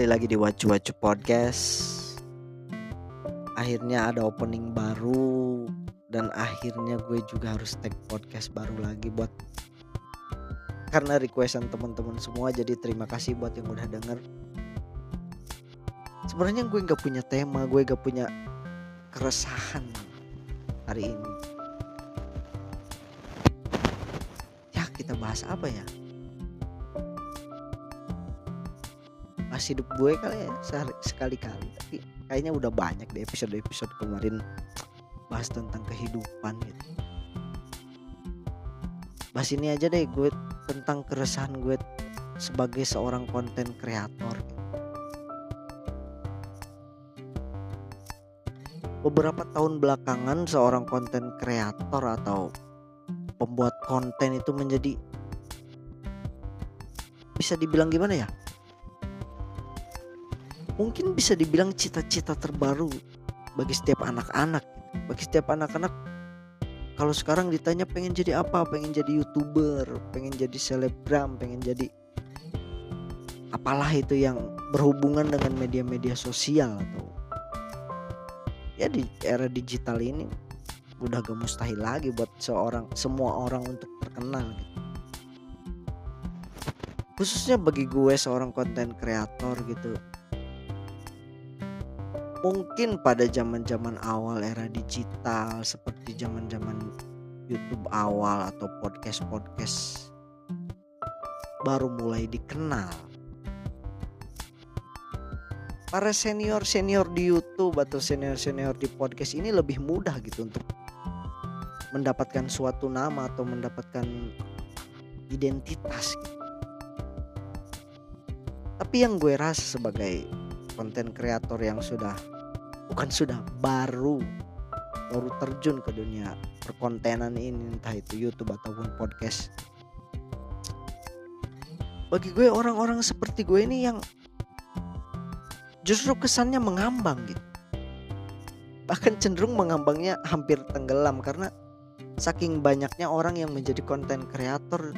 Kembali lagi di Wacu Wacu Podcast. Akhirnya ada opening baru Dan akhirnya gue juga harus tag podcast baru lagi buat Karena requestan teman-teman semua Jadi terima kasih buat yang udah denger. Sebenarnya gue gak punya tema Gue gak punya keresahan hari ini. Ya kita bahas apa ya hidup gue kali ya sehari, sekali-kali. Tapi kayaknya udah banyak di episode-episode kemarin bahas tentang kehidupan gitu. Bahas ini aja deh gue tentang keresahan gue sebagai seorang konten kreator gitu. beberapa tahun belakangan seorang konten kreator atau pembuat konten itu menjadi bisa dibilang gimana ya mungkin bisa dibilang cita-cita terbaru bagi setiap anak-anak. Bagi setiap anak-anak kalau sekarang ditanya pengen jadi apa? Pengen jadi youtuber pengen jadi selebgram pengen jadi apalah itu yang berhubungan dengan media-media sosial atau ya di era digital ini udah gak mustahil lagi buat seorang semua orang untuk terkenal gitu. Khususnya bagi gue seorang konten kreator gitu mungkin pada zaman-zaman awal era digital seperti zaman-zaman YouTube awal atau podcast-podcast baru mulai dikenal. Para senior-senior di YouTube atau senior-senior di podcast ini lebih mudah gitu untuk mendapatkan suatu nama atau mendapatkan identitas gitu. Tapi yang gue rasa sebagai konten kreator yang sudah bukan sudah baru baru terjun ke dunia perkontenan ini entah itu YouTube ataupun podcast. Bagi gue orang-orang seperti gue ini yang justru kesannya mengambang gitu. Bahkan cenderung mengambangnya hampir tenggelam karena saking banyaknya orang yang menjadi konten kreator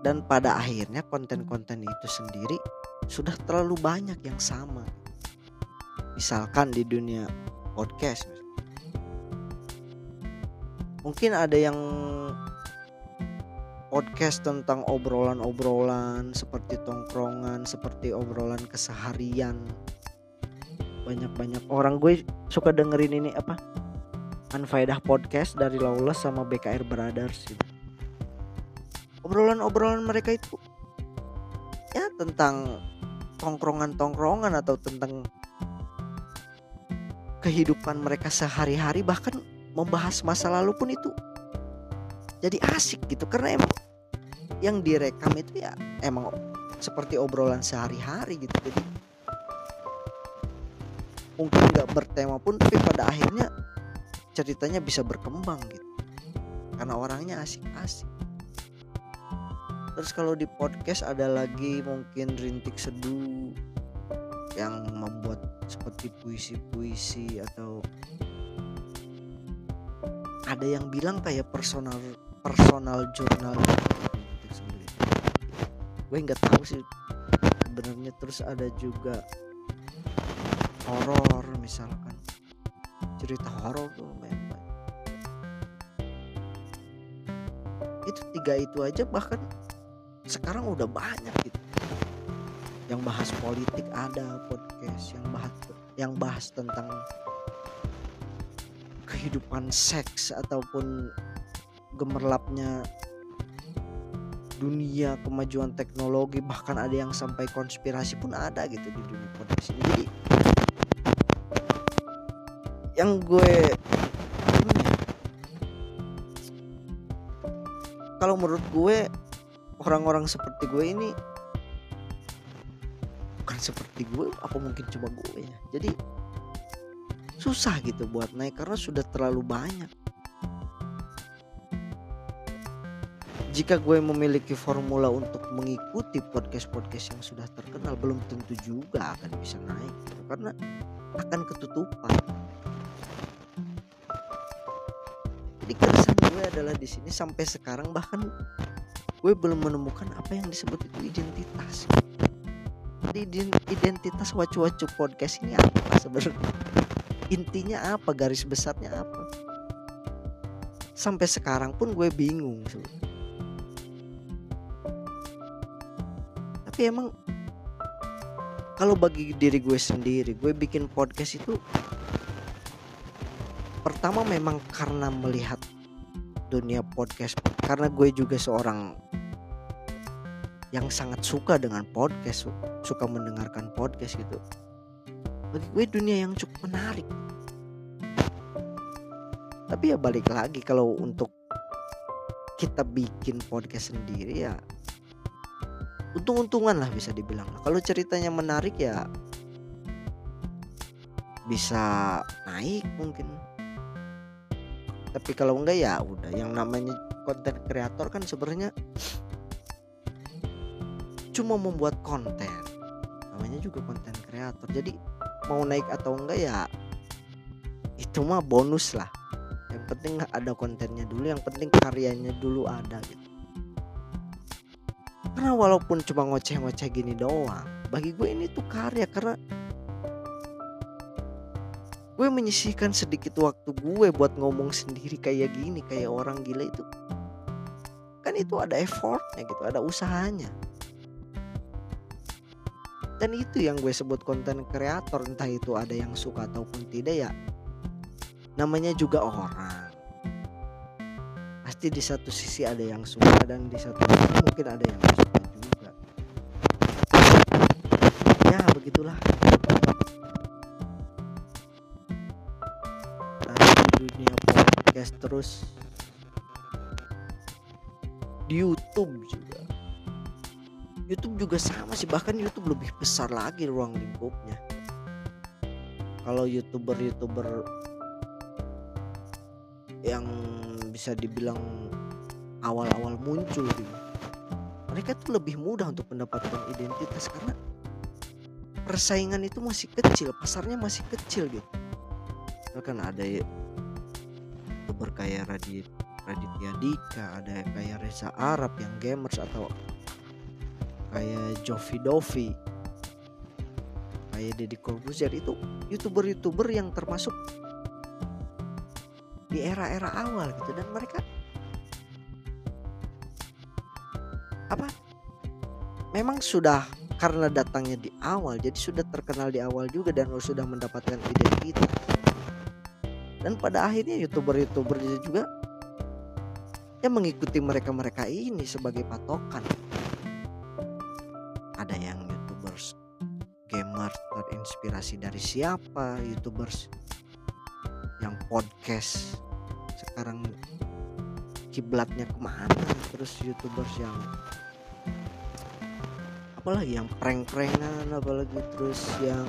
dan pada akhirnya konten-konten itu sendiri sudah terlalu banyak yang sama. Misalkan di dunia podcast. Mungkin ada yang podcast tentang obrolan-obrolan seperti tongkrongan seperti obrolan keseharian. Banyak-banyak orang. Gue suka dengerin ini apa? Anfaedah podcast dari Lawless sama BKR Brothers. Gitu. obrolan-obrolan mereka itu ya tentang tongkrongan-tongkrongan atau tentang kehidupan mereka sehari-hari bahkan membahas masa lalu pun itu jadi asik gitu. Karena emang yang direkam itu ya emang seperti obrolan sehari-hari gitu. Jadi mungkin nggak bertema pun tapi pada akhirnya ceritanya bisa berkembang gitu. Karena orangnya asik-asik terus kalau di podcast ada lagi mungkin rintik seduh yang membuat seperti puisi-puisi atau ada yang bilang kayak personal personal journal gue nggak tahu sih sebenarnya. Terus ada juga horor misalkan. Cerita horor tuh banyak. Itu tiga itu aja bahkan sekarang udah banyak gitu. Yang bahas politik ada podcast yang bahas yang bahas tentang kehidupan seks ataupun gemerlapnya dunia kemajuan teknologi bahkan ada yang sampai konspirasi pun ada gitu di dunia podcast ini. Jadi yang gue kalau menurut gue orang-orang seperti gue ini seperti gue apa mungkin cuma gue ya jadi susah gitu buat naik karena sudah terlalu banyak jika gue memiliki formula untuk mengikuti podcast-podcast yang sudah terkenal belum tentu juga akan bisa naik gitu. karena akan ketutupan jadi keresahan gue adalah di sini sampai sekarang bahkan gue belum menemukan apa yang disebut itu identitas identitas wacu-wacu podcast ini apa sebenarnya? Intinya apa? Garis besarnya apa? Sampai sekarang pun gue bingung sebenernya. tapi emang kalau bagi diri gue sendiri gue bikin podcast itu pertama memang karena melihat dunia podcast karena gue juga seorang yang sangat suka dengan podcast suka mendengarkan podcast gitu bagi gue dunia yang cukup menarik. Tapi ya balik lagi kalau untuk kita bikin podcast sendiri ya untung-untungan lah bisa dibilang. Kalau ceritanya menarik ya bisa naik mungkin. Tapi kalau enggak ya udah yang namanya konten kreator kan sebenarnya cuma membuat konten. Namanya juga konten kreator. Jadi mau naik atau enggak ya itu mah bonus lah. Yang penting ada kontennya dulu yang penting karyanya dulu ada gitu. Karena walaupun cuma ngoceh-ngoceh gini doang bagi gue ini tuh karya karena gue menyisihkan sedikit waktu gue buat ngomong sendiri kayak gini kayak orang gila itu. Kan itu ada effortnya gitu ada usahanya dan itu yang gue sebut konten kreator entah itu ada yang suka ataupun tidak ya. Namanya juga orang. Pasti di satu sisi ada yang suka dan di satu sisi mungkin ada yang suka juga. Ya begitulah. Dunia podcast terus di YouTube YouTube juga sama sih. Bahkan YouTube lebih besar lagi ruang lingkupnya. Kalau youtuber-youtuber yang bisa dibilang awal-awal muncul gitu mereka tuh lebih mudah untuk mendapatkan identitas karena persaingan itu masih kecil pasarnya masih kecil gitu. Kan ada youtuber kayak Radit Raditya Dika ada kayak Reza Arab yang gamers atau kayak Jovi Dovi. Kayak Deddy Corbuzier. Itu youtuber-youtuber yang termasuk di era-era awal gitu. Dan mereka apa? Memang sudah karena datangnya di awal jadi sudah terkenal di awal juga dan sudah mendapatkan identitas. Dan pada akhirnya youtuber-youtuber juga yang mengikuti mereka-mereka ini sebagai patokan terinspirasi dari siapa youtubers yang podcast sekarang kiblatnya ke mana terus youtubers yang apalagi yang prank-prankan apalagi terus yang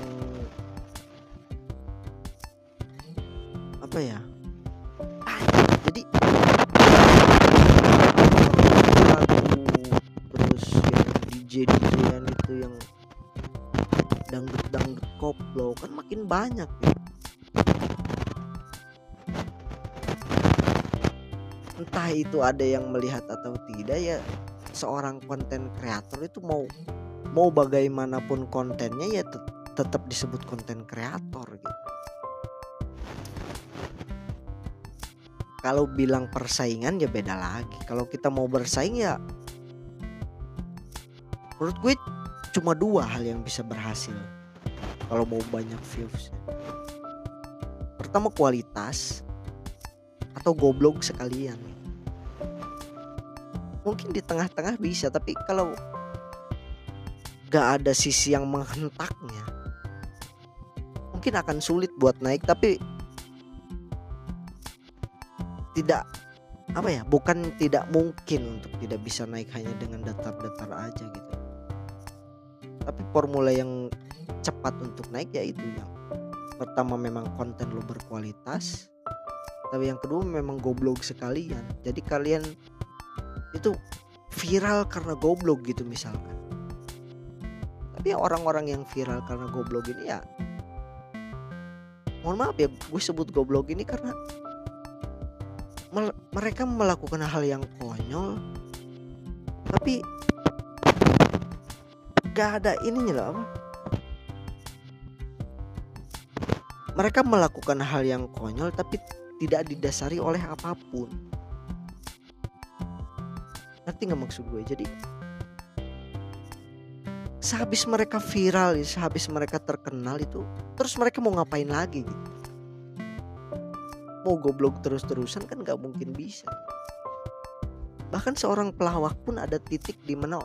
apa ya? Ah, jadi terus DJ banyak ya entah itu ada yang melihat atau tidak ya seorang konten kreator itu mau mau bagaimanapun kontennya ya tet tetap disebut konten kreator gitu. Kalau bilang persaingan ya beda lagi. Kalau kita mau bersaing ya menurut gue cuma dua hal yang bisa berhasil kalau mau banyak views. Pertama kualitas atau goblok sekalian. Mungkin di tengah-tengah bisa, tapi kalau gak ada sisi yang menghentaknya, mungkin akan sulit buat naik. Tapi tidak apa ya, bukan tidak mungkin untuk tidak bisa naik hanya dengan datar-datar aja gitu. Tapi formula yang cepat untuk naik ya itu yang pertama memang konten lo berkualitas tapi yang kedua memang goblok sekalian. Jadi kalian itu viral karena goblok gitu misalkan. Tapi ya orang-orang yang viral karena goblok ini ya mohon maaf ya gue sebut goblok ini karena mereka melakukan hal yang konyol tapi gak ada ininya loh mereka melakukan hal yang konyol tapi tidak didasari oleh apa pun. Ngerti nggak maksud gue? Jadi sehabis mereka viral sehabis mereka terkenal itu terus mereka mau ngapain lagi gitu? Mau goblok terus-terusan kan nggak mungkin bisa. Bahkan seorang pelawak pun ada titik di mana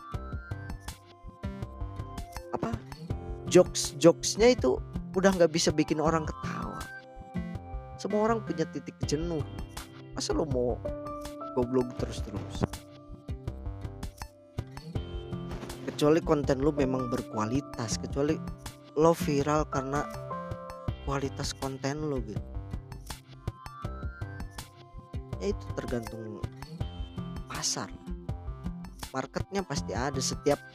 apa jokes jokesnya itu udah nggak bisa bikin orang ketawa. Semua orang punya titik jenuh. Masa lo mau goblok terus-terus? Kecuali konten lu memang berkualitas kecuali lo viral karena kualitas konten lo gitu. Ya itu tergantung pasar. Marketnya pasti ada setiap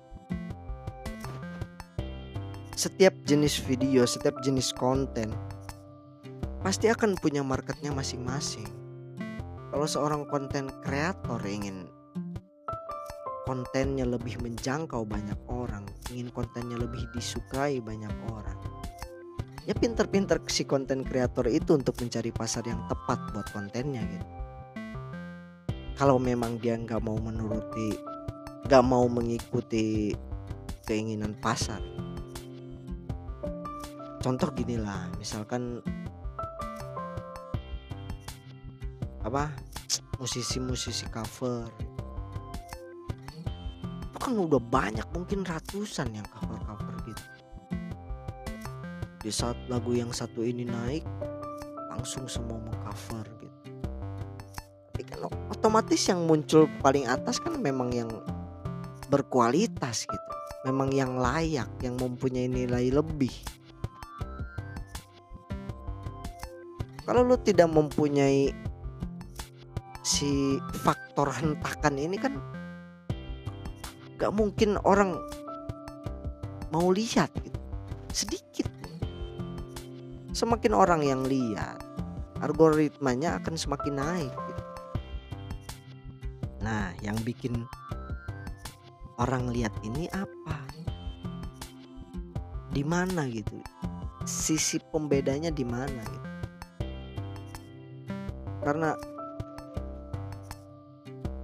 setiap jenis video setiap jenis konten pasti akan punya marketnya masing-masing kalau seorang konten kreator ingin kontennya lebih menjangkau banyak orang, ingin kontennya lebih disukai banyak orang. Ya pinter-pinter si konten kreator itu untuk mencari pasar yang tepat buat kontennya gitu. Kalau memang dia nggak mau menuruti, nggak mau mengikuti keinginan pasar. Contoh gini lah, misalkan apa musisi-musisi cover. Kan udah banyak mungkin ratusan yang cover-cover gitu. Di saat lagu yang satu ini naik langsung semua mengcover gitu. Tapi kan otomatis yang muncul paling atas kan memang yang berkualitas gitu. Memang yang layak yang mempunyai nilai lebih kalau lu tidak mempunyai si faktor hentakan ini kan gak mungkin orang mau lihat gitu. sedikit semakin orang yang lihat algoritmanya akan semakin naik gitu. nah yang bikin orang lihat ini apa di mana gitu sisi pembedanya di mana gitu karena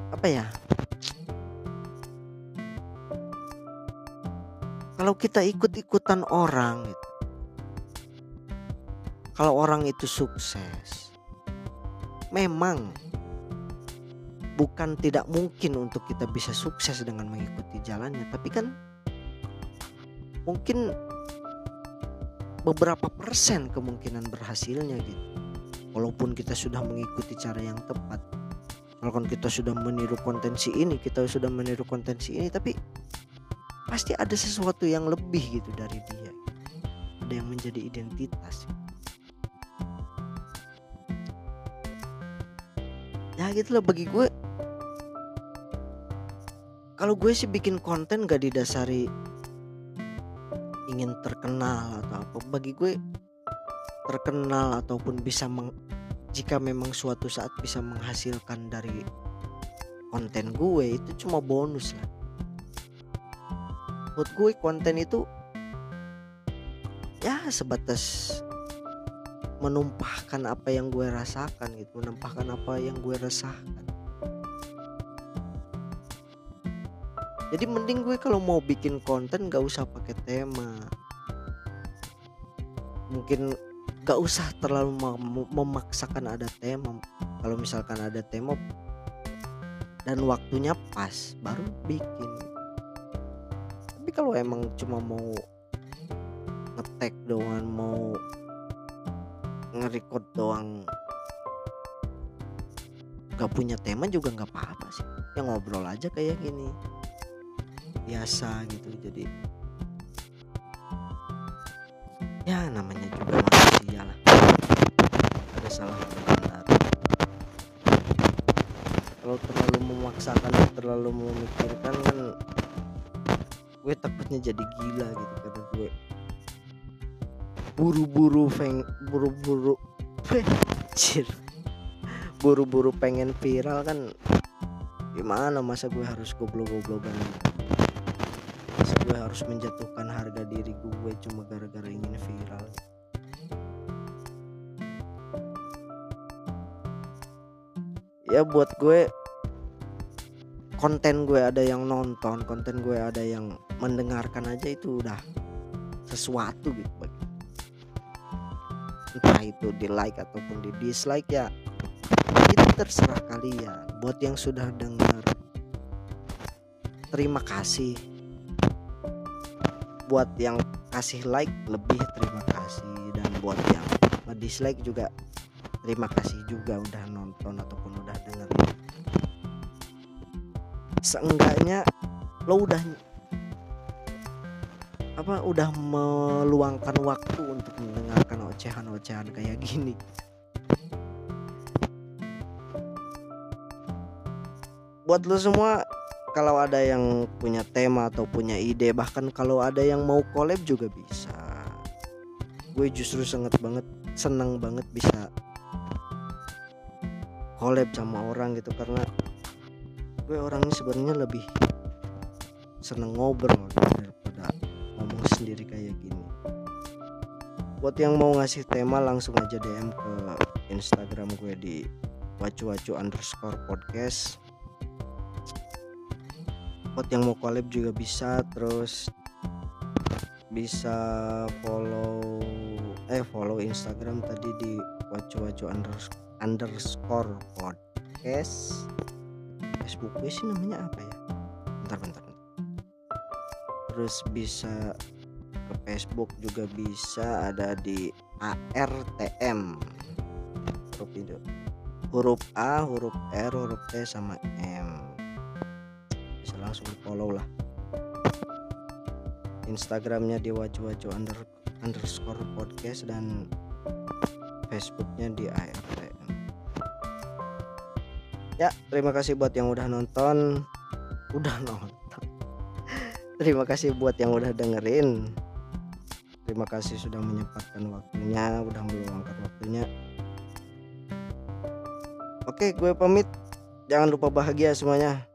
apa ya kalau kita ikut-ikutan orang gitu. Kalau orang itu sukses, memang bukan tidak mungkin untuk kita bisa sukses dengan mengikuti jalannya, tapi kan mungkin beberapa persen kemungkinan berhasilnya gitu. Walaupun kita sudah mengikuti cara yang tepat, kalau kita sudah meniru kontensi ini, kita sudah meniru kontensi ini, tapi pasti ada sesuatu yang lebih gitu dari dia. Ada yang menjadi identitas. Ya gitu loh bagi gue kalau gue sih bikin konten gak didasari ingin terkenal atau apa bagi gue terkenal ataupun bisa meng, jika memang suatu saat bisa menghasilkan dari konten gue itu cuma bonus lah. Buat gue konten itu ya sebatas menumpahkan apa yang gue rasakan gitu menumpahkan apa yang gue rasakan jadi mending gue kalau mau bikin konten gak usah pakai tema. Mungkin gak usah terlalu mem memaksakan ada tema. Kalau misalkan ada tema dan waktunya pas baru bikin. Tapi kalau emang cuma mau ngetek doang mau nge-record doang gak punya tema juga nggak apa-apa sih. Yang ngobrol aja kayak gini. Biasa gitu jadi. Ya namanya juga salah benar. Kalau terlalu memaksakan terlalu memikirkan kan gue takutnya jadi gila gitu karena gue. Buru-buru feng buru-buru anjir. Buru-buru pengen viral kan gimana masa gue harus goblok-goblokan? Masa gue harus menjatuhkan harga diri gue cuma gara-gara ingin viral ya buat gue konten gue ada yang nonton konten gue ada yang mendengarkan aja itu udah sesuatu gitu entah itu di like ataupun di dislike ya itu terserah kalian. Buat yang sudah dengar terima kasih. Buat yang kasih like lebih terima kasih. Dan buat yang dislike juga terima kasih juga udah nonton ataupun udah seenggaknya lo udah apa udah meluangkan waktu untuk mendengarkan ocehan-ocehan kayak gini. Buat lo semua kalau ada yang punya tema atau punya ide bahkan kalau ada yang mau collab juga bisa. Gue justru sangat banget seneng banget bisa collab sama orang gitu karena gue orangnya sebenarnya lebih seneng ngobrol daripada ngomong sendiri kayak gini. Buat yang mau ngasih tema langsung aja DM ke Instagram gue di wacu-wacu underscore podcast. Buat yang mau collab juga bisa terus bisa follow eh follow Instagram tadi di wacu-wacu underscore podcast Facebook gue sih namanya apa ya? Bentar bentar, terus bisa ke Facebook juga bisa ada di ARTM huruf itu. Huruf A huruf R huruf T sama M. Bisa langsung di follow lah. Instagramnya di wacu-wacu under, underscore podcast dan Facebooknya di ARTM ya terima kasih buat yang udah nonton. Udah nonton. Terima kasih buat yang udah dengerin. Terima kasih sudah menyempatkan waktunya udah meluangkan waktunya. Oke gue pamit. Jangan lupa bahagia semuanya